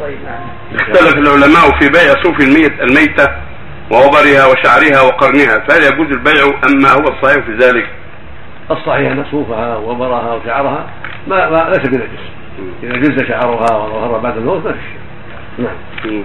طيب نعم. اختلف العلماء في بيع صوف الميت الميتة ووبرها وشعرها وقرنها فهل يجوز البيع أم ما هو الصحيح في ذلك؟ الصحيح أن صوفها وبرها وشعرها ما, ما ليس بنجس. إذا جز شعرها وظهر بعد الموت ما في شيء. نعم.